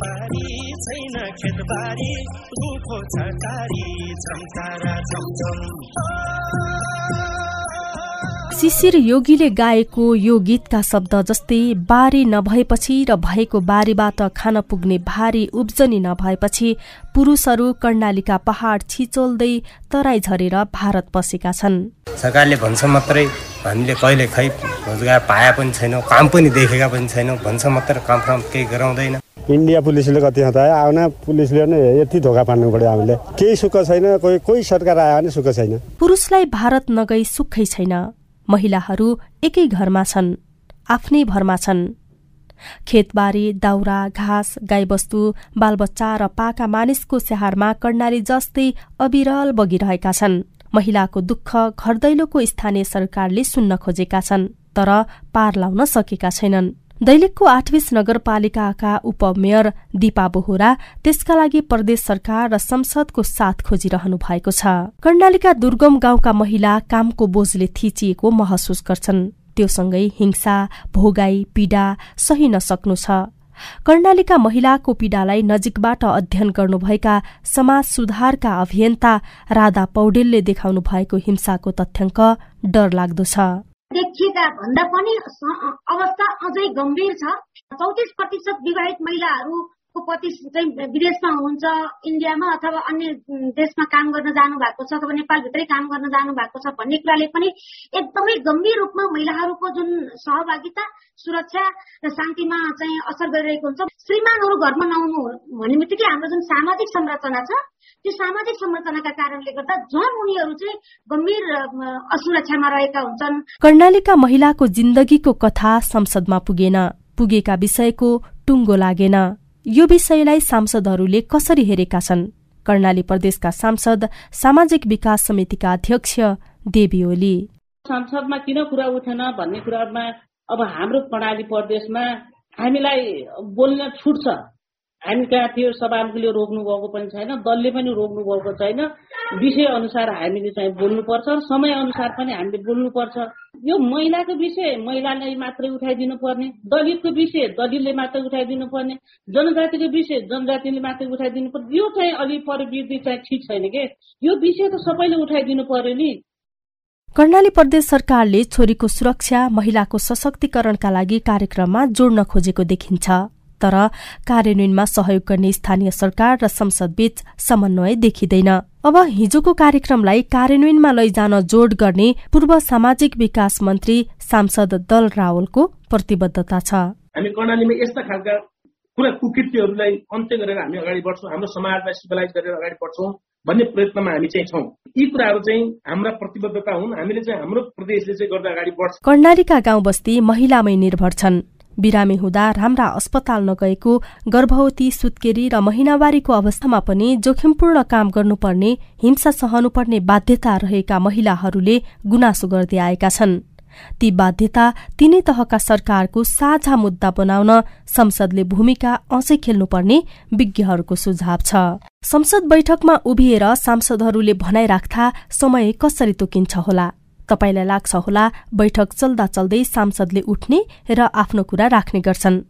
बारी छैन खेतबारी रुखो छटारी चम्चारा चमचम। शिशिर योगीले गाएको यो गीतका शब्द जस्तै बारी नभएपछि र भएको बारीबाट खान पुग्ने भारी उब्जनी नभएपछि पुरुषहरू कर्णालीका पहाड छिचोल्दै तराई झरेर भारत पसेका छन्। सरकारले भन्छ मात्रै हामीले कहिले खै रोजगार पाए पनि छैनौँ काम पनि देखेका पनि छैनौँ भन्छ मात्रै काम काम केही गराउँदैन। इन्डिया पुलिसले कति हतायो आउन पुलिसले नै यति धोका पार्नु पर्यो हामीले केही सुख छैन कोही कोही सरकार आयो भने सुख छैन। पुरुषलाई भारत नगई सुखै छैन। महिलाहरू एकै घरमा छन् आफ्नै भरमा छन्। खेतबारी दाउरा घाँस गाईबस्तु बालबच्चा र पाका मानिसको स्याहारमा कर्णाली जस्तै अविरल बगिरहेका छन्। महिलाको दुःख घरदैलोको स्थानीय सरकारले सुन्न खोजेका छन् तर पार लाउन सकेका छैनन्। दैलेखको आठबीस नगरपालिकाका उपमेयर दीपा बोहोरा त्यसका लागि प्रदेश सरकार र संसदको साथ खोजिरहनु भएको छ। कर्णालीका दुर्गम गाउँका महिला कामको बोझले थिचिएको महसुस गर्छन्। त्योसँगै हिंसा भोगाई पीडा सही नसक्नु छ। कर्णालीका महिलाको पीडालाई नजिकबाट अध्ययन गर्नुभएका समाज सुधारका अभियन्ता राधा पौडेलले देखाउनु भएको हिंसाको तथ्याङ्क डरलाग्दो छ। देखिएका भन्दा पनि अवस्था अझै गम्भीर छ। चौतिस प्रतिशत विवाहित महिलाहरूको पति चाहिँ विदेशमा हुन्छ इन्डियामा अथवा अन्य देशमा काम गर्न जानु भएको छ अथवा नेपालभित्रै काम गर्न जानु भएको छ भन्ने कुराले पनि एकदमै गम्भीर रूपमा महिलाहरूको जुन सहभागिता सुरक्षा र शान्तिमा चाहिँ असर गरिरहेको हुन्छ। श्रीमानहरू घरमा नआउनु भन्ने बित्तिकै हाम्रो जुन सामाजिक संरचना छ त्यो सामाजिक संरचनाका कारणले गर्दा झन् उनीहरू चाहिँ गम्भीर असुरक्षामा रहेका हुन्छन्। कर्णालीका महिलाको जिन्दगीको कथा संसदमा पुगेन पुगेका विषयको टुङ्गो लागेन। यो विषयलाई सांसदहरूले कसरी हेरेका छन्? कर्णाली प्रदेशका सांसद सामाजिक विकास समितिका अध्यक्ष देवी ओली। संसदमा किन कुरा उठेन भन्ने कुरामा अब हाम्रो कर्णाली प्रदेशमा हामीलाई बोल्न छुट छ। हामी कहाँ सभामुखले रोक्नु भएको पनि छैन दलले पनि रोक्नु भएको छैन। विषय अनुसार हामीले चाहिँ बोल्नुपर्छ समय अनुसार पनि हामीले बोल्नुपर्छ। यो महिलाको विषय महिलाले मात्रै उठाइदिनु पर्ने दलितको विषय दलितले मात्रै उठाइदिनु पर्ने जनजातिको विषय जनजातिले मात्रै उठाइदिनु पर्ने यो चाहिँ अलि प्रवृत्ति चाहिँ ठिक छैन के? यो विषय त सबैले उठाइदिनु पर्यो नि। कर्णाली प्रदेश सरकारले छोरीको सुरक्षा महिलाको सशक्तिकरणका लागि कार्यक्रममा जोड्न खोजेको देखिन्छ। तर कार्यान्वयनमा सहयोग गर्ने स्थानीय सरकार र संसदबीच समन्वय देखिँदैन। अब हिजोको कार्यक्रमलाई कार्यान्वयनमा लैजान जोड गर्ने पूर्व सामाजिक विकास मन्त्री सांसद दल रावलको प्रतिबद्धता छ। हामी कर्णालीमा यस्ता खालका पुरा कुकृत्यहरूलाई अन्त्य गरेर हामी अगाडि बढ्छौँ हाम्रो समाजलाई सिभिलाइज गरेर अगाडि बढ्छौँ भन्ने प्रयत्नमा हामी चाहिँ छौँ। यी कुराहरू चाहिँ हाम्रा प्रतिबद्धता हुन्। हामीले चाहिँ हाम्रो प्रदेशले चाहिँ गर्दा अगाडि बढ्छ। कर्णालीका गाउँ बस्ती महिलामै निर्भर छन्। बिरामी हुँदा राम्रा अस्पताल नगएको गर्भवती सुत्केरी र महिनावारीको अवस्थामा पनि जोखिमपूर्ण काम गर्नुपर्ने हिंसा सहनुपर्ने बाध्यता रहेका महिलाहरूले गुनासो गर्दै आएका छन्। ती बाध्यता तिनै तहका सरकारको साझा मुद्दा बनाउन संसदले भूमिका अझै खेल्नुपर्ने विज्ञहरूको सुझाव छ। संसद बैठकमा उभिएर सांसदहरूले भनाइराख्दा समय कसरी तोकिन्छ होला? तपाईँलाई लाग्छ होला बैठक चल्दा चल्दै सांसदले उठ्ने र आफ्नो कुरा राख्ने गर्छन्।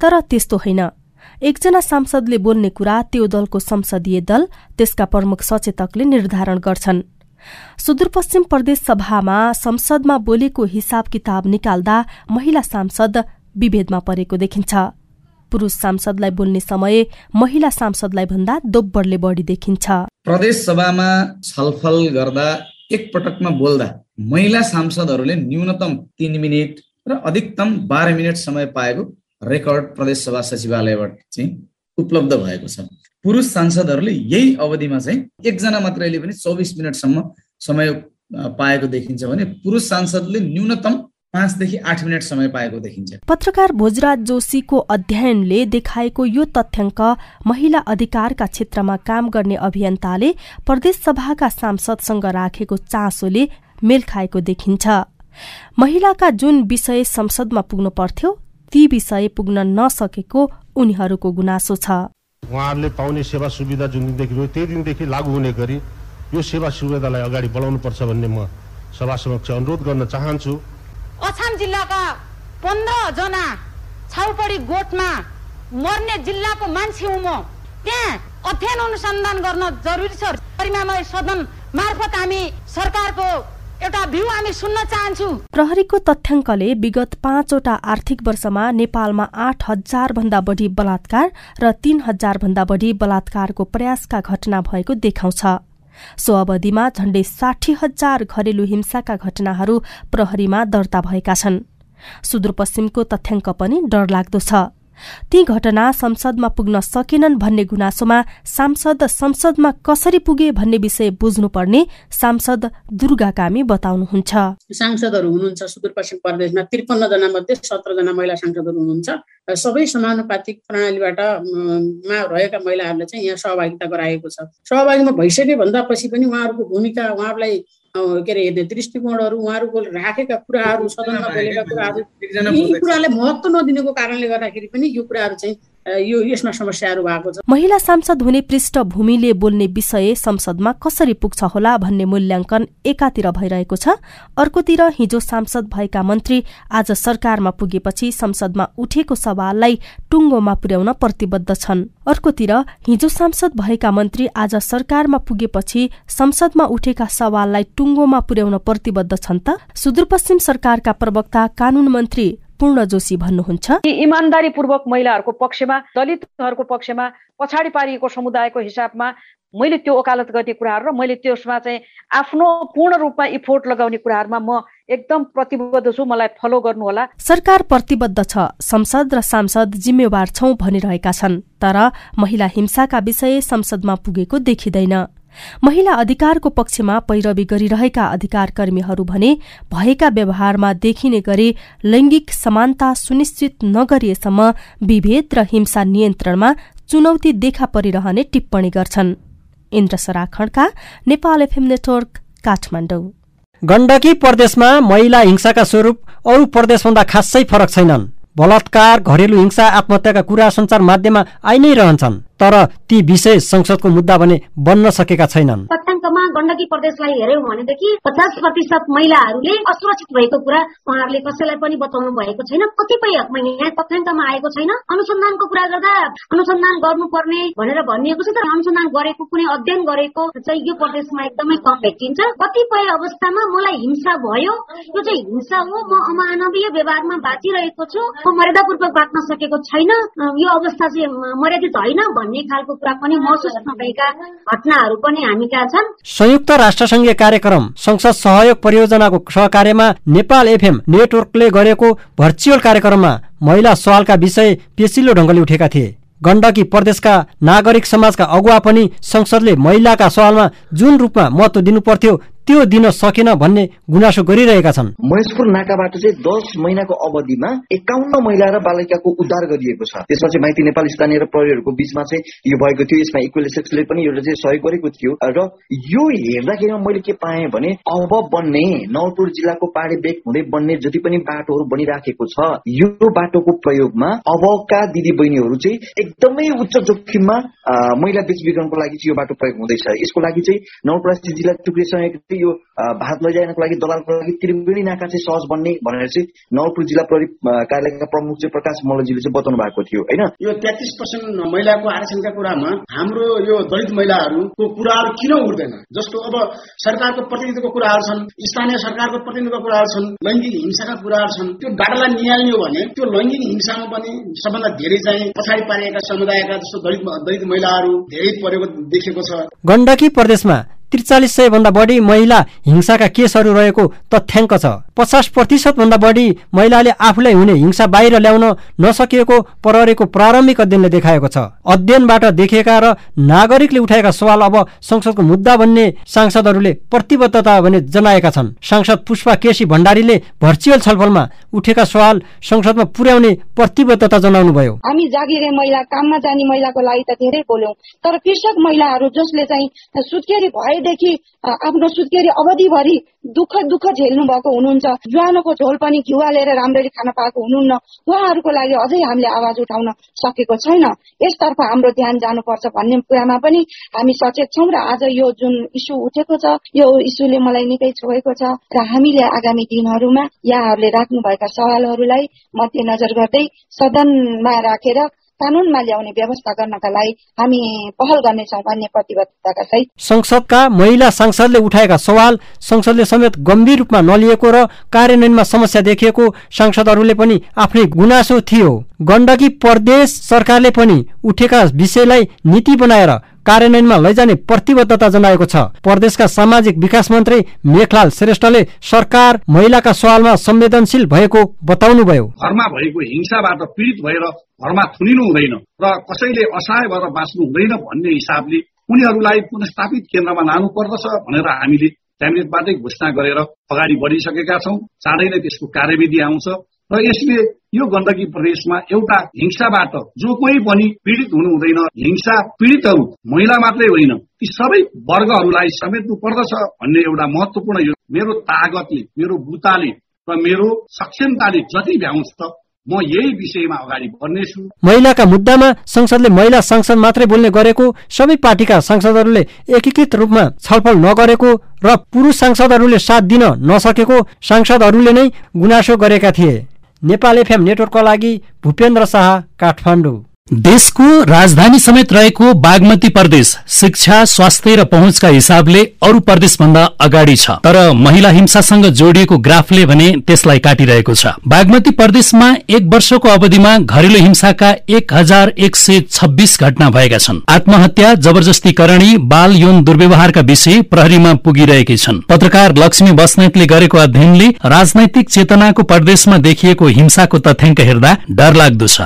तर त्यस्तो होइन। एकजना सांसदले बोल्ने कुरा त्यो दलको संसदीय दल त्यसका प्रमुख सचेतकले निर्धारण गर्छन्। सुदूरपश्चिम प्रदेश सभामा संसदमा बोलेको हिसाब किताब निकाल्दा महिला सांसद विभेदमा परेको देखिन्छ। पुरूष सांसदलाई बोल्ने समय महिला सांसदलाई भन्दा दोब्बरले बढी देखिन्छ। प्रदेश सभामा छलफल गर्दा एक पटकमा बोल्दा महिला सांसदहरूले न्यूनतम तिन मिनट र अधिकतम बाह्र मिनट समय पाएको रेकर्ड प्रदेश सभा सचिवालयबाट चाहिँ उपलब्ध भएको छ। पुरुष सांसदहरूले यही अवधिमा चाहिँ एकजना मात्रैले पनि चौबिस मिनटसम्म समय पाएको देखिन्छ भने पुरुष सांसदले न्यूनतम पाँचदेखि आठ मिनट समय पाएको देखिन्छ। पत्रकार भोजराज जोशीको अध्ययनले देखाएको यो तथ्याङ्क महिला अधिकारका क्षेत्रमा काम गर्ने अभियन्ताले प्रदेश सभाका सांसदसँग राखेको चासोले मेल खाएको देखिन्छ। महिलाका जुन विषय संसदमा पुग्नु पर्थ्यो ती विषय पुग्न नसकेको उनीहरूको गुनासो छ। उहाँहरूले पाउने सेवा सुविधा जुन दिनदेखि त्यही दिनदेखि लागू हुने गरी यो सेवा सुविधालाई अगाडि बढाउनु पर्छ भन्ने म सभा समक्ष अनुरोध गर्न चाहन्छु। अछाम जिल्लाका पन्ध्रजना छाउपडी गोठमा मर्ने जिल्लाको मान्छे हुँ म। त्यहाँ अध्ययन अनुसन्धान गर्न जरुरी छ। गरिमामय सदन मार्फत हामी सरकारको एउटा हामी सुन्न चाहन्छु। प्रहरीको तथ्याङ्कले विगत पाँचवटा आर्थिक वर्षमा नेपालमा आठ हजार भन्दा बढी बलात्कार र तीन हजार भन्दा बढी बलात्कारको प्रयासका घटना भएको देखाउँछ। सो अवधिमा झण्डै साठी हजार घरेलु हिंसाका घटनाहरू प्रहरीमा दर्ता भएका छन्। सुदूरपश्चिमको तथ्याङ्क पनि डरलाग्दो छ। ती घटना संसदमा पुग्न सकेनन् भन्ने गुनासोमा सांसद संसदमा कसरी पुगे भन्ने विषय बुझ्नुपर्ने सांसद दुर्गा कामी बताउनुहुन्छ। सांसदहरू हुनुहुन्छ सुदूरपश्चिम प्रदेशमा त्रिपन्न जना मध्ये सत्र जना महिला सांसदहरू हुनुहुन्छ। सबै समानुपातिक प्रणालीबाट मा रहेका महिलाहरूले चाहिँ यहाँ सहभागिता गराएको छ। सहभागीमा भइसके भन्दा पछि पनि उहाँहरूको भूमिका उहाँहरूलाई के अरे दृष्टिकोणहरू उहाँहरूको राखेका कुराहरू सदनमा बोलेका कुराहरू यी कुरालाई महत्त्व नदिनुको कारणले गर्दाखेरि पनि यो कुराहरू चाहिँ यो यसमा समस्याहरू भएको छ। महिला सांसद हुने पृष्ठभूमिले बोल्ने विषय संसदमा कसरी पुग्छ होला भन्ने मूल्याङ्कन एकातिर भइरहेको छ। अर्कोतिर हिजो सांसद भएका मन्त्री आज सरकारमा पुगेपछि संसदमा उठेको सवाललाई टुङ्गोमा पुर्याउन प्रतिबद्ध छन्। अर्कोतिर हिजो सांसद भएका मन्त्री आज सरकारमा पुगेपछि संसदमा उठेका सवाललाई टुङ्गोमा पुर्याउन प्रतिबद्ध छन् त। सुदूरपश्चिम सरकारका प्रवक्ता कानून मन्त्री पूर्ण जोशी भन्नुहुन्छ। इमान्दारी पूर्वक महिलाहरूको पक्षमा दलितहरूको पक्षमा पछाडि पारिएको समुदायको हिसाबमा मैले त्यो वकालत गर्ने कुराहरू र मैले त्यसमा चाहिँ आफ्नो पूर्ण रूपमा इफोर्ट लगाउने कुराहरूमा म एकदम प्रतिबद्ध छु मलाई फलो गर्नुहोला। सरकार प्रतिबद्ध छ संसद र सांसद जिम्मेवार छौ भनिरहेका छन् तर महिला हिंसाका विषय संसदमा पुगेको देखिँदैन। महिला अधिकारको पक्षमा पैरवी गरिरहेका अधिकार कर्मीहरू भने भएका व्यवहारमा देखिने गरी लैंगिक समानता सुनिश्चित नगरिएसम्म विभेद र हिंसा नियन्त्रणमा चुनौती देखा परिरहने टिप्पणी गर्छन्। Indra Nepal FM network Kathmandu. Gandaki प्रदेशमा महिला हिंसाका स्वरूप अरू प्रदेशभन्दा खासै फरक छैनन्। बलात्कार घरेलु हिंसा आत्महत्याका कुरा सञ्चार माध्यममा आइ नै रहन्छन्। तर ती विषय संसदको मुद्दा भने बन्न सकेका छैनन्। तथ्याङ्कमा गण्डकी प्रदेशलाई हेऱ्यौँ भनेदेखि पचास प्रतिशत महिलाहरूले असुरक्षित भएको कुरा उहाँहरूले कसैलाई पनि बताउनु भएको छैन। कतिपय यहाँ तथ्याङ्कमा आएको छैन। अनुसन्धानको कुरा गर्दा अनुसन्धान गर्नुपर्ने भनेर भनिएको छ तर अनुसन्धान गरेको कुनै अध्ययन गरेको चाहिँ यो प्रदेशमा एकदमै कम भेटिन्छ। कतिपय अवस्थामा मलाई हिंसा भयो। यो चाहिँ हिंसा हो। म अमानवीय व्यवहारमा बाँचिरहेको छु। म मर्यादापूर्वक बाँच्न सकेको छैन। यो अवस्था चाहिँ मर्यादित होइन भन्ने खालको कुरा पनि महसुस नभएका घटनाहरू पनि हामी कहाँ छन्। संयुक्त राष्ट्रसङ्घीय कार्यक्रम संसद सहयोग परियोजनाको सहकार्यमा नेपाल एफएम नेटवर्कले गरेको भर्चुअल कार्यक्रममा महिला सवालका विषय पेसिलो ढङ्गले उठेका थिए। गण्डकी प्रदेशका नागरिक समाजका अगुवा पनि संसदले महिलाका सवालमा जुन रूपमा महत्व दिनुपर्थ्यो त्यो दिन सकेन भन्ने गुनासो गरिरहेका छन्। महेशपुर नाकाबाट चाहिँ दस महिनाको अवधिमा एकाउन्न महिला र बालिकाको उद्धार गरिएको छ। त्यसमा चाहिँ माइती नेपाल स्थानीय र प्रहरीहरूको बिचमा चाहिँ यो भएको थियो। यसमा इक्वेल सेक्सले पनि एउटा चाहिँ सहयोग गरेको थियो। र यो हेर्दाखेरिमा मैले के पाएँ भने अब बन्ने नवलपुर जिल्लाको पहाडी बेग हुँदै बन्ने जति पनि बाटोहरू बनिराखेको छ यो बाटोको प्रयोगमा अबका दिदी बहिनीहरू चाहिँ एकदमै उच्च जोखिममा महिला बेच बिग्रनको लागि चाहिँ यो बाटो प्रयोग हुँदैछ। यसको लागि चाहिँ नवलपरासी जिल्ला टुक्रे सहयोग यो भारत लैजानको लागि दलालको लागि त्रिवेणी नाका चाहिँ सहज बन्ने भनेर चाहिँ नवलपुर जिल्ला प्रहरी कार्यालयका प्रमुख चाहिँ प्रकाश मल्लजीले चाहिँ बताउनु भएको थियो होइन? यो तेत्तिस पर्सेन्ट महिलाको आरक्षणका कुरामा हाम्रो यो दलित महिलाहरूको कुराहरू किन उठ्दैन? जस्तो अब सरकारको प्रतिनिधित्वको कुराहरू छन् स्थानीय सरकारको प्रतिनिधित्वको कुराहरू छन् लैङ्गिक हिंसाका कुराहरू छन् त्यो डाटालाई निहाल्ने हो भने त्यो लैङ्गिक हिंसामा पनि सबभन्दा धेरै चाहिँ पछाडि पारिएका समुदायका जस्तो दलित दलित महिलाहरू धेरै परेको देखेको छ। गण्डकी प्रदेशमा त्रिचालिस सय भन्दा बढी महिला हिंसाका केसहरू रहेको तथ्याङ्क छ। पचास प्रतिशत भन्दा बढी महिलाले आफूलाई हुने हिंसा बाहिर ल्याउन नसकिएको प्रहरीको प्रारम्भिक अध्ययनले देखाएको छ। अध्ययनबाट देखिएका र नागरिकले उठाएका सवाल अब संसदको मुद्दा भन्ने सांसदहरूले प्रतिबद्धता भने जनाएका छन्। सांसद पुष्पा केसी भण्डारीले भर्चुअल छलफलमा उठेका सवाल संसदमा पुर्याउने प्रतिबद्धता जनाउनु भयो हामी जागिरे महिला काममा जाने महिलाको लागि त धेरै बोल्यौं तर कृषक महिलाहरू जसले चाहिँ सुत्केरी भएदेखि आफ्नो सुत्केरी अवधिभरि दुःख दुःख झेल्नु भएको हुनुहुन्छ ज्वानोको झोल पनि घिउ हालेर राम्ररी खान पाएको हुनुहुन्न। उहाँहरूको लागि अझै हामीले आवाज उठाउन सकेको छैन। यसतर्फ हाम्रो ध्यान जानुपर्छ भन्ने कुरामा पनि हामी सचेत छौँ र आज यो जुन इस्यु उठेको छ यो इस्युले मलाई निकै छोएको छ र हामीले आगामी दिनहरूमा यहाँहरूले राख्नुभएका सवालहरूलाई मध्यनजर गर्दै सदनमा राखेर कानूनमा ल्याउने व्यवस्था गर्नका लागि हामी पहल गर्नेछौँ भन्ने प्रतिबद्धताका सहित। संसदका महिला सांसदले उठाएका सवाल संसदले समेत गम्भीर रूपमा नलिएको र कार्यान्वयनमा समस्या देखिएको सांसदहरूले पनि आफ्नै गुनासो थियो। गण्डकी प्रदेश सरकारले पनि उठेका विषयलाई नीति बनाएर कार्यान्वयनमा लैजाने प्रतिबद्धता जनाएको छ। प्रदेशका सामाजिक विकास मन्त्री मेखलाल श्रेष्ठले सरकार महिलाका सवालमा संवेदनशील भएको बताउनुभयो। घरमा भएको हिंसाबाट पीडित भएर घरमा थुनिनु हुँदैन र कसैले असहाय भएर बाँच्नु हुँदैन भन्ने हिसाबले उनीहरूलाई पुनस्थापित केन्द्रमा लानु पर्दछ भनेर हामीले क्याबिनेटबाटै घोषणा गरेर अगाडि बढिसकेका छौँ। चाँडै नै त्यसको कार्यविधि आउँछ। र यसले यो गण्डकी प्रदेशमा एउटा हिंसाबाट जो कोही पनि पीडित हुनु हुँदैन हिंसा पीडितहरू महिला मात्रै होइन ती सबै वर्गहरूलाई समेट्नु पर्दछ भन्ने एउटा महत्वपूर्ण यो मेरो तागतले मेरो बुताले र मेरो सक्षमताले जति भ्याउँछ म यही विषयमा अगाडि बढ्नेछु। महिलाका मुद्दामा संसदले महिला सांसद मात्रै बोल्ने गरेको सबै पार्टीका सांसदहरूले एकीकृत रूपमा छलफल नगरेको र पुरुष सांसदहरूले साथ दिन नसकेको सांसदहरूले नै गुनासो गरेका थिए। नेपाल एफएम नेटवर्कका लागि भूपेन्द्र शाह काठमाडौँ। देशको राजधानी समेत रहेको बागमती प्रदेश शिक्षा स्वास्थ्य र पहुँचका हिसाबले अरू प्रदेशभन्दा अगाडि छ। तर महिला हिंसासँग जोडिएको ग्राफले भने त्यसलाई काटिरहेको छ। बागमती प्रदेशमा एक वर्षको अवधिमा घरेलु हिंसाका एक हजार एक सय छब्बीस घटना भएका छन्। आत्महत्या जबरजस्तीकरणी बाल यौन दुर्व्यवहारका विषय प्रहरीमा पुगिरहेकै छन्। पत्रकार लक्ष्मी बस्नेतले गरेको अध्ययनले राजनैतिक चेतनाको प्रदेशमा देखिएको हिंसाको तथ्याङ्क हेर्दा डरलाग्दो छ।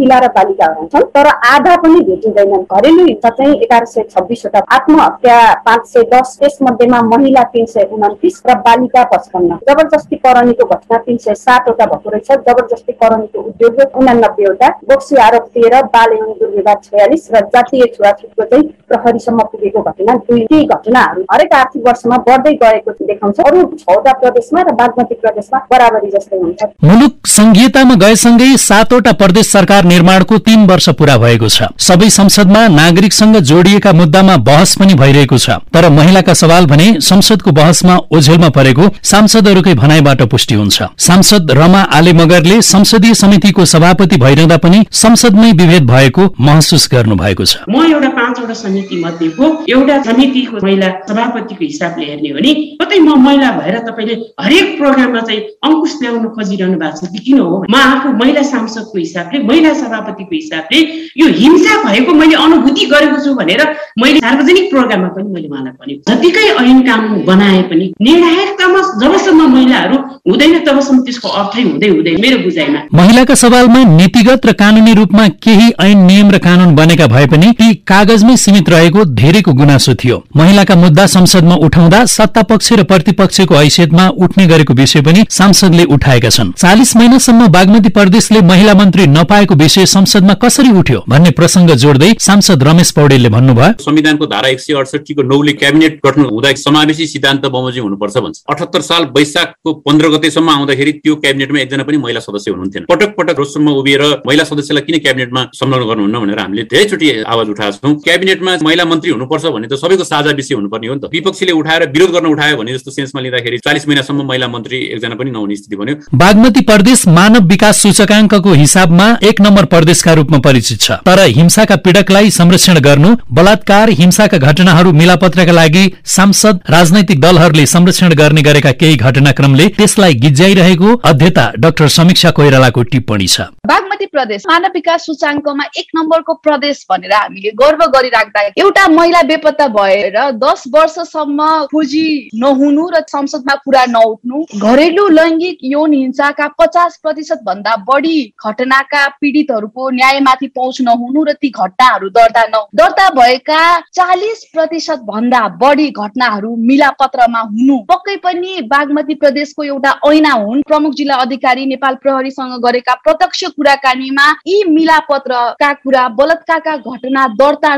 महिला र बालिकाहरू छन् तर आधा पनि भेटिँदैनन्। घरेलु हिंसा चाहिँ एघार सय छब्बिसवटा आत्महत्या पाँच सय दस त्यसमध्येमा महिला तीन सय उन्तिस र बालिका पचपन्न। जबरजस्ती करणीको घटना तीन सय सातवटा भएको रहेछ। जबरजस्ती करणीको उद्योग उनानब्बेवटा बोक्सी आरोप तेह्र बाल एवं दुर्व्यवहार छयालिस र जातीय छुवाछुतको चाहिँ प्रहरीसम्म पुगेको घटना दुई ती घटनाहरू हरेक आर्थिक वर्षमा बढ्दै गएको देखाउँछ। अरू छवटा प्रदेशमा र बागमती प्रदेशमा बराबरी जस्तै हुन्छ। मुलुक संघीयतामा गएसँगै सातवटा प्रदेश सरकार निर्माणको तीन वर्ष पूरा भएको छ। सबै संसदमा नागरिकसँग जोडिएका मुद्दामा बहस पनि भइरहेको छ। तर महिलाका सवाल भने संसदको बहसमा ओझेलमा परेको सांसदहरूकै भनाइबाट पुष्टि हुन्छ। सांसद रमा आले मगरले संसदीय समितिको सभापति भइरहँदा पनि संसदमै विभेद भएको महसुस गर्नु भएको छ। म एउटा पाँचवटा समिति मध्येको एउटा समितिको महिला सभापतिको हिसाबले हेर्ने हो भने कतै म महिला भएर तपाईँले हरेक प्रोग्राममा चाहिँ अङ्कुश ल्याउन खोजिरहनु भएको छ कि किन हो? म आफू महिला सांसदको हिसाबले महिला सभापतिको हिसाबले यो हिंसा भएको मैले अनुभूति गरेको छु भनेर मैले सार्वजनिक प्रोग्राममा पनि मैले उहाँलाई भनेको जतिकै ऐन कानुन बनाए पनि निर्णायकतामा जबसम्म महिलाहरू हुँदैन तबसम्म त्यसको अर्थै हुँदै हुँदैन मेरो बुझाइमा। महिलाका सवालमा नीतिगत र कानूनी रूपमा केही ऐन नियम र कानून बनेका भए पनि ती कागजमै सीमित रहेको धेरैको गुनासो थियो। महिलाका मुद्दा संसदमा उठाउँदा सत्ता पक्ष र प्रतिपक्षको हैसियतमा उठ्ने गरेको विषय पनि सांसदले उठाएका छन्। चालिस महिनासम्म बागमती प्रदेशले महिला मन्त्री नपाएको विषय संसदमा कसरी उठ्यो भन्ने प्रसंग जोड्दै सांसद रमेश पौडेलले भन्नुभयो संविधानको धारा एक सय अडसठीको नौले क्याबिनेट गठन हुँदा समावेशी सिद्धान्त बमोजिम हुनुपर्छ भन्छ। अठहत्तर साल वैशाखको पन्ध्र गतेसम्म आउँदाखेरि त्यो क्याबिनेटमा एकजना पनि महिला सदस्य हुनुहुन्थेन। पटक पटक रोजसम्म उभिएर महिला सदस्यलाई किन क्याबिनेटमा संलग्न गर्नुहुन्न भनेर हामीले धेरैचोटि आवाज उठाएको छौँ। क्याबिनेटमा महिला मन्त्री हुनुपर्छ भने त सबैको साझा विषय हुनुपर्ने हो नि त। विपक्षीले उठाएर विरोध गर्न उठायो भने जस्तो सेन्समा लिँदाखेरि चालिस महिनासम्म महिला मन्त्री एकजना पनि नहुने स्थिति भन्यो बागमती प्रदेश मानव विकास सूचकाङ्कको हिसाबमा एक नम्बर प्रदेशका रूपमा परिचित छ। तर हिंसाका पीड़कलाई संरक्षण गर्नु बलात्कार हिंसाका घटनाहरू मिलापत्रका लागि सांसद राजनैतिक दलहरूले संरक्षण गर्ने गरेका केही घटनाक्रमले त्यसलाई गिज्याइरहेको अध्यता डाक्टर समीक्षा कोइरालाको टिप्पणी छ। बागमती प्रदेश मानव विकास सूचाङ्कमा एक नम्बरको प्रदेश भनेर हामीले गर्व गरिराख्दा एउटा महिला बेपत्ता भएर दस वर्षसम्म खोजी नहुनु र संसदमा कुरा नउठ्नु घरेलु लैङ्गिक यौन हिंसाका पचास प्रतिशत भन्दा बढी घटनाका पीडितहरूको न्यायमाथि पहुँच नहुनु र ती घटनाहरू दर्ता न दर्ता भएका चालिस प्रतिशत भन्दा बढी घटनाहरू मिलापत्रमा हुनु। पक्कै पनि बागमती प्रदेशको एउटा ऐना हुन्। प्रमुख जिल्ला अधिकारी नेपाल प्रहरीसँग गरेका प्रत्यक्ष कुराकानीमा यी मिलापत्रका कुरा बलात्कारका घटना दर्ता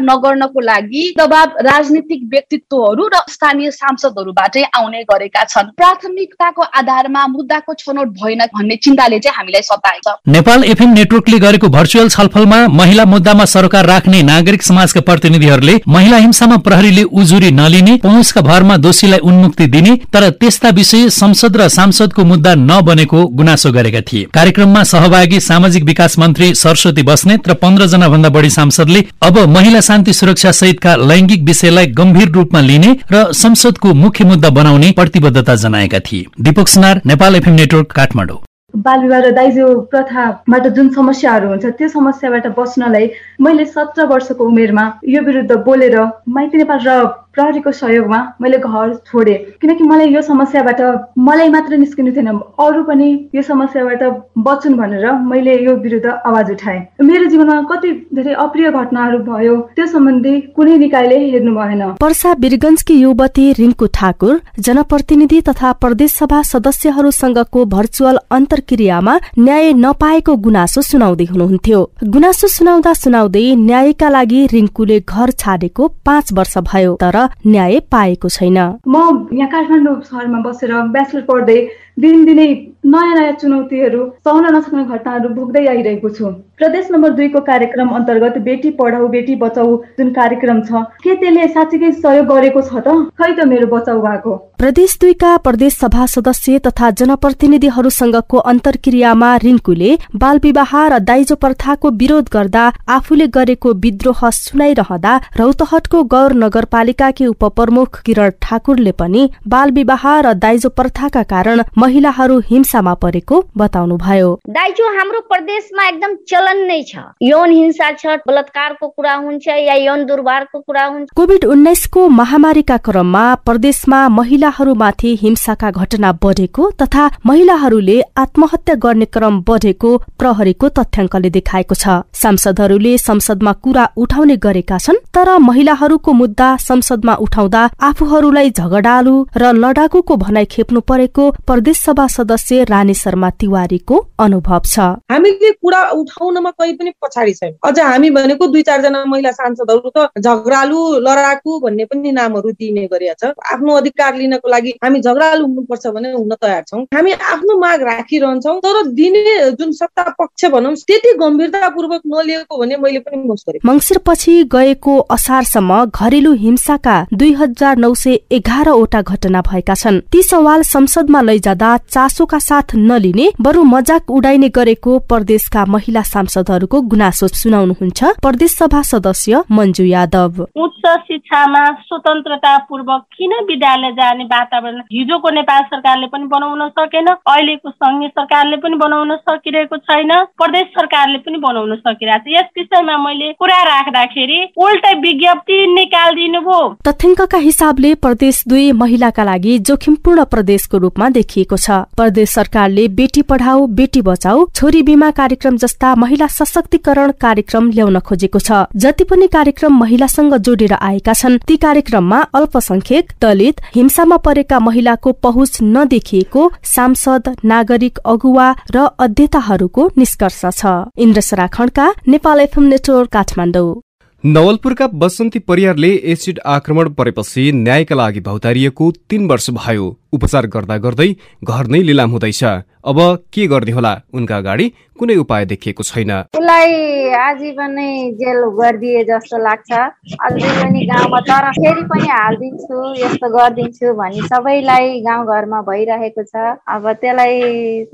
नगर्नको लागि दबाब राजनीतिक व्यक्तित्वहरू र स्थानीय सांसदहरूबाटै आउने गरेका छन्। प्राथमिकताको आधारमा मुद्दाको छनौट भएन भन्ने चिन्ताले चाहिँ हामीलाई सताएको नेपाल एफएम नेटवर्कले गरेको भर्चुअल छलफलमा महिला मुद्दामा सरकार राख्ने नागरिक समाजका प्रतिनिधिहरूले महिला हिंसामा प्रहरीले उजुरी नलिने पहुँचका भरमा दोषीलाई उन्मुक्ति दिने तर त्यस्ता विषय संसद र सांसदको मुद्दा नबनेको गुनासो गरेका थिए। कार्यक्रममा सहभागी सामाजिक विकास मन्त्री सरस्वती बस्नेत र पन्ध्रजना भन्दा बढी सांसदले अब महिला शान्ति सुरक्षा सहितका लैंगिक विषयलाई गम्भीर रूपमा लिने र संसदको मुख्य मुद्दा बनाउने प्रतिबद्धता जनाएका थिए। Deepak Sunar Nepal FM network Kathmandu. बाल विवाह र दाइजो प्रथाबाट जुन समस्याहरू हुन्छ त्यो समस्याबाट बस्नलाई मैले सत्र वर्षको उमेरमा यो विरुद्ध बोलेर माइती नेपाल र प्रहरीको सहयोगमा मैले घर छोडेँ। किनकि मलाई यो समस्याबाट मलाई मात्र निस्किनु थिएन अरू पनि यो समस्याबाट बचुन् भनेर मैले यो विरुद्ध आवाज उठाएँ। मेरो जीवनमा कति धेरै अप्रिय घटनाहरू भयो त्यो सम्बन्धी कुनै निकायले हेर्नु भएन। पर्सा वीरगंजकी युवती रिङ्कु ठाकुर जनप्रतिनिधि तथा प्रदेश सभा सदस्यहरूसँगको भर्चुअल अन्तर्क्रियामा न्याय नपाएको गुनासो सुनाउँदै हुनुहुन्थ्यो। गुनासो सुनाउँदा सुनाउँदै न्यायका लागि रिङ्कुले घर छाडेको पाँच वर्ष भयो तर न्याय पाएको छैन। म यहाँ काठमाडौँ सहरमा बसेर ब्याचलर पढ्दै दिनदिनै नयाँ नयाँ चुनौतीहरू सहन नसक्ने घटनाहरू भोग्दै आइरहेको छु। प्रदेश नम्बर दुईको कार्यक्रम अन्तर्गत बेटी पढाऊ बेटी बचाऊ जुन कार्यक्रम छ के त्यसले साँच्चीकै सहयोग गरेको छ त? खै त मेरो बचाउ भएको? प्रदेश दुईका प्रदेश सभा सदस्य तथा जनप्रतिनिधिहरूसँगको अन्तर्क्रियामा रिङ्कुले बाल विवाह र दाइजो प्रथाको विरोध गर्दा आफूले गरेको विद्रोह सुनाइरहँदा रौतहटको गौर नगरपालिकाकी उपप्रमुख किरण ठाकुरले पनि बाल विवाह र दाइजो प्रथाका कारण महिलाहरू हिंसामा परेको बताउनुभयो। दाइजो हाम्रो प्रदेशमा एकदम चलन नै छ। यौन हिंसा छ बलात्कारको कुरा हुन्छ या यौन दुर्व्यवहारको कुरा हुन्छ। कोभिड उन्नाइसको महामारीका क्रममा प्रदेशमा महिलाहरूमाथि हिंसाका घटना बढेको तथा महिलाहरूले आत्महत्या गर्ने क्रम बढेको प्रहरीको तथ्याङ्कले देखाएको छ। सांसदहरूले संसदमा कुरा उठाउने गरेका छन् तर महिलाहरूको मुद्दा संसदमा उठाउँदा आफूहरूलाई झगडालु र लडाकुको भनाइ खेप्नु परेको प्रदेश सभा सदस्य रानी शर्मा तिवारीको अनुभव छ। हामीले कुरा उठाउनमा कहीँ पनि पछाडि छैन। अझ हामी भनेको दुई चारजना महिला सांसदहरू त झगडालु लडाकु भन्ने पनि नामहरू दिने गरिएको छ आफ्नो अधिकार लिनको लागि हामी झगडालु हुनुपर्छ भने हुन तयार छौँ। हामी आफ्नो माग राखिरहन्छौँ तर दिने जुन सत्ता पक्ष भनौँ त्यति गम्भीरतापूर्वक नलिएको भने मैले पनि मोस गरेँ मङ्सिरपछि गएको असारसम्म घरेलु हिंसाका दुई हजार नौ सय एघारवटा घटना भएका छन्। ती सवाल संसदमा लैजाँदा चासोका साथ नलिने बरु मजाक उडाइने गरेको प्रदेशका महिला सांसदहरूको गुनासो सुनाउनुहुन्छ प्रदेश सभा सदस्य मञ्जु यादव। उच्च शिक्षामा स्वतन्त्रता पूर्वक किन विद्यालय जाने वातावरण हिजोको नेपाल सरकारले पनि बनाउन सकेन अहिलेको संघीय सरकारले पनि बनाउन सकिरहेको छैन प्रदेश सरकारले पनि बनाउन सकिरहेको छ। यस विषयमा मैले कुरा राख्दाखेरि उल्टै विज्ञप्ति निकालिदिनु भयो। तथ्याङ्कका हिसाबले प्रदेश दुई महिलाका लागि जोखिमपूर्ण प्रदेशको रूपमा देखिएको छ। प्रदेश सरकारले बेटी पढाऊ बेटी बचाऊ छोरी बीमा कार्यक्रम जस्ता महिला सशक्तिकरण कार्यक्रम ल्याउन खोजेको छ। जति पनि कार्यक्रम महिलासँग जोडेर आएका छन् ती कार्यक्रममा अल्पसंख्यक दलित हिंसामा परेका महिलाको पहुँच नदेखिएको सांसद नागरिक अगुवा र अध्येताहरूको निष्कर्ष छ। Indrasara Khadka Nepal FM network Kathmandu. नवलपुरका Basanti परियारले एसिड आक्रमण परेपछि न्यायका लागि भौतारिएको तीन वर्ष भयो। उपचार गर्दा गर्दै घर नै लिलाम हुँदैछ। अब के गर्ने होला उनका अगाडि कुनै उपाय देखिएको छैन। उसलाई आजीवन नै जेल गरिदिए जस्तो लाग्छ। अझै पनि गाउँमा तर फेरि पनि हालिदिन्छु यस्तो गरिदिन्छु भनी सबैलाई गाउँघरमा भइरहेको छ। अब त्यसलाई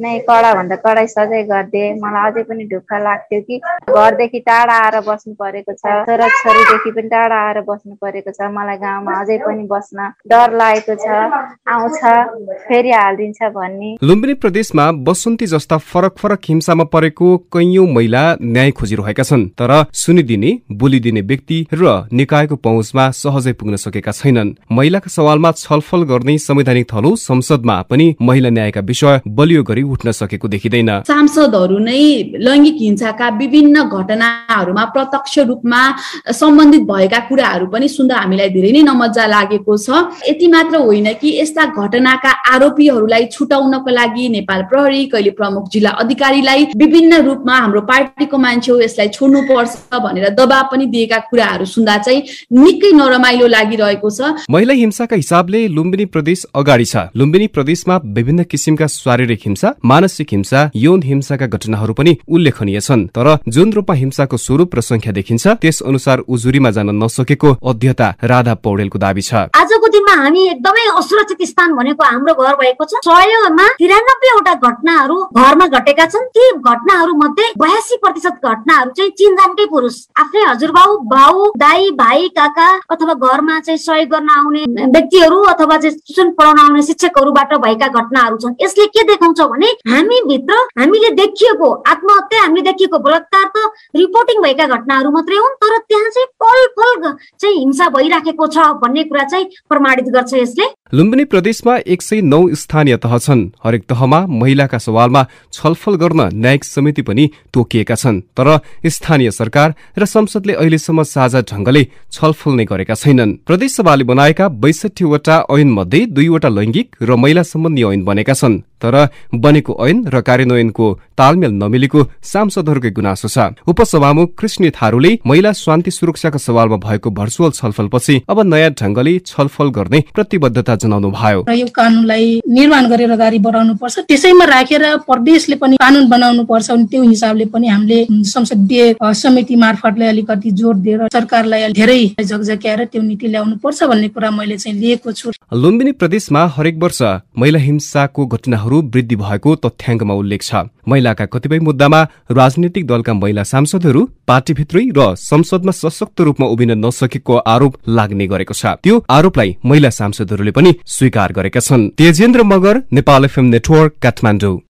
नै कडा भन्दा कडा सजाय गरिदिए। मलाई अझै पनि ढुक्क लाग्थ्यो कि घरदेखि टाढा आएर बस्नु परेको छ। छोरा छोरीदेखि पनि टाढा आएर बस्नु परेको छ। मलाई गाउँमा अझै पनि बस्न डर लागेको छ। आउँछ फेरि हालिदिन्छ भन्ने लुम्बिनी प्रदेशमा बसन्ती जस्ता फरक फरक हिंसामा परेको कैयौं महिला न्याय खोजिरहेका छन् तर सुनिदिने बोलिदिने व्यक्ति र निकायको पहुँचमा सहजै पुग्न सकेका छैनन्। महिलाका सवालमा छलफल गर्ने संवैधानिक थलो संसदमा पनि महिला न्यायका विषय बलियो गरी उठ्न सकेको देखिँदैन। सांसदहरू नै लैङ्गिक हिंसाका विभिन्न घटनाहरूमा प्रत्यक्ष रूपमा सम्बन्धित भएका कुराहरू पनि सुन्दा हामीलाई धेरै नै नमजा लागेको छ। यति मात्र होइन कि यस्ता घटनाका आरोपीहरूलाई छुटाउनको लागि नेपाल प्रहरी कहिले प्रमुख जिल्ला अधिकारीलाई विभिन्न रूपमा हाम्रो पार्टीको मान्छे हो यसलाई छोड्नु पर्छ भनेर दबाब पनि दिएका कुराहरू सुन्दा चाहिँ निकै नरमाइलो लागिरहेको छ। महिला हिंसाका हिसाबले लुम्बिनी प्रदेश अगाडि छ। लुम्बिनी प्रदेशमा विभिन्न किसिमका शारीरिक हिंसा मानसिक हिंसा यौन हिंसाका घटनाहरू पनि उल्लेखनीय छन्। तर जुन रूपमा हिंसाको स्वरूप र संख्या देखिन्छ त्यस अनुसार उजुरीमा जान नसकेको अध्यता राधा पौडेलको दावी छ। आजको दिनमा हामी एकदमै असुरक्षित स्थान भने भनेको हाम्रो घर भएको छ। सयमा तिरानब्बेवटा घटनाहरू घरमा घटेका छन् ती घटनाहरू मध्ये बयासी प्रतिशत घटनाहरू चाहिँ चिनजानकै पुरुष। आफ्नै हजुरबाउ बाउ दाई भाइ काका अथवा घरमा चाहिँ सहयोग गर्न आउने व्यक्तिहरू अथवा चाहिँ ट्युसन पढाउन आउने शिक्षकहरूबाट भएका घटनाहरू छन्। यसले के देखाउँछ भने हामी भित्र हामीले देखिएको आत्महत्या हामीले देखिएको बलात्कार त रिपोर्टिङ भएका घटनाहरू मात्रै हुन् तर त्यहाँ चाहिँ पल पल चाहिँ हिंसा भइराखेको छ भन्ने कुरा चाहिँ प्रमाणित गर्छ यसले। लुम्बिनी प्रदेशमा एक सय नौ स्थानीय तह छन्। हरेक तहमा महिलाका सवालमा छलफल गर्न न्यायिक समिति पनि तोकिएका छन्। तर स्थानीय सरकार र संसदले अहिलेसम्म साझा ढंगले छलफल नै गरेका छैनन्। प्रदेशसभाले बनाएका बैसठीवटा ऐन मध्ये दुईवटा लैंगिक र महिला सम्बन्धी ऐन बनेका छन्। तर बनेको ऐन र कार्यान्वयनको तालमेल नमिलेको सांसदहरूकै गुनासो छ। उपसभामुख कृष्ण थारूले महिला शान्ति सुरक्षाका सवालमा भएको भर्चुअल छलफलपछि अब नयाँ ढंगले छलफल गर्ने प्रतिबद्धता जनाउनु भयो। र यो कानूनलाई निर्माण गरेर अगाडि बढाउनु पर्छ त्यसैमा राखेर प्रदेशले पनि कानून बनाउनु पर्छ अनि त्यो हिसाबले पनि हामीले संसदीय समिति मार्फतले अलिकति जोड दिएर सरकारलाई धेरै झकझक्याएर त्यो नीति ल्याउनु पर्छ भन्ने कुरा मैले चाहिँ लिएको छु। लुम्बिनी प्रदेशमा हरेक वर्ष महिला हिंसाको घटनाहरू वृद्धि भएको तथ्याङ्कमा उल्लेख छ। महिलाका कतिपय मुद्दामा राजनीतिक दलका महिला सांसदहरू पार्टीभित्रै र संसदमा सशक्त रूपमा उभिन नसकेको आरोप लाग्ने गरेको छ। त्यो आरोपलाई महिला सांसदहरूले पनि स्वीकार गरेका छन्। Tejendra Magar Nepal FM network Kathmandu.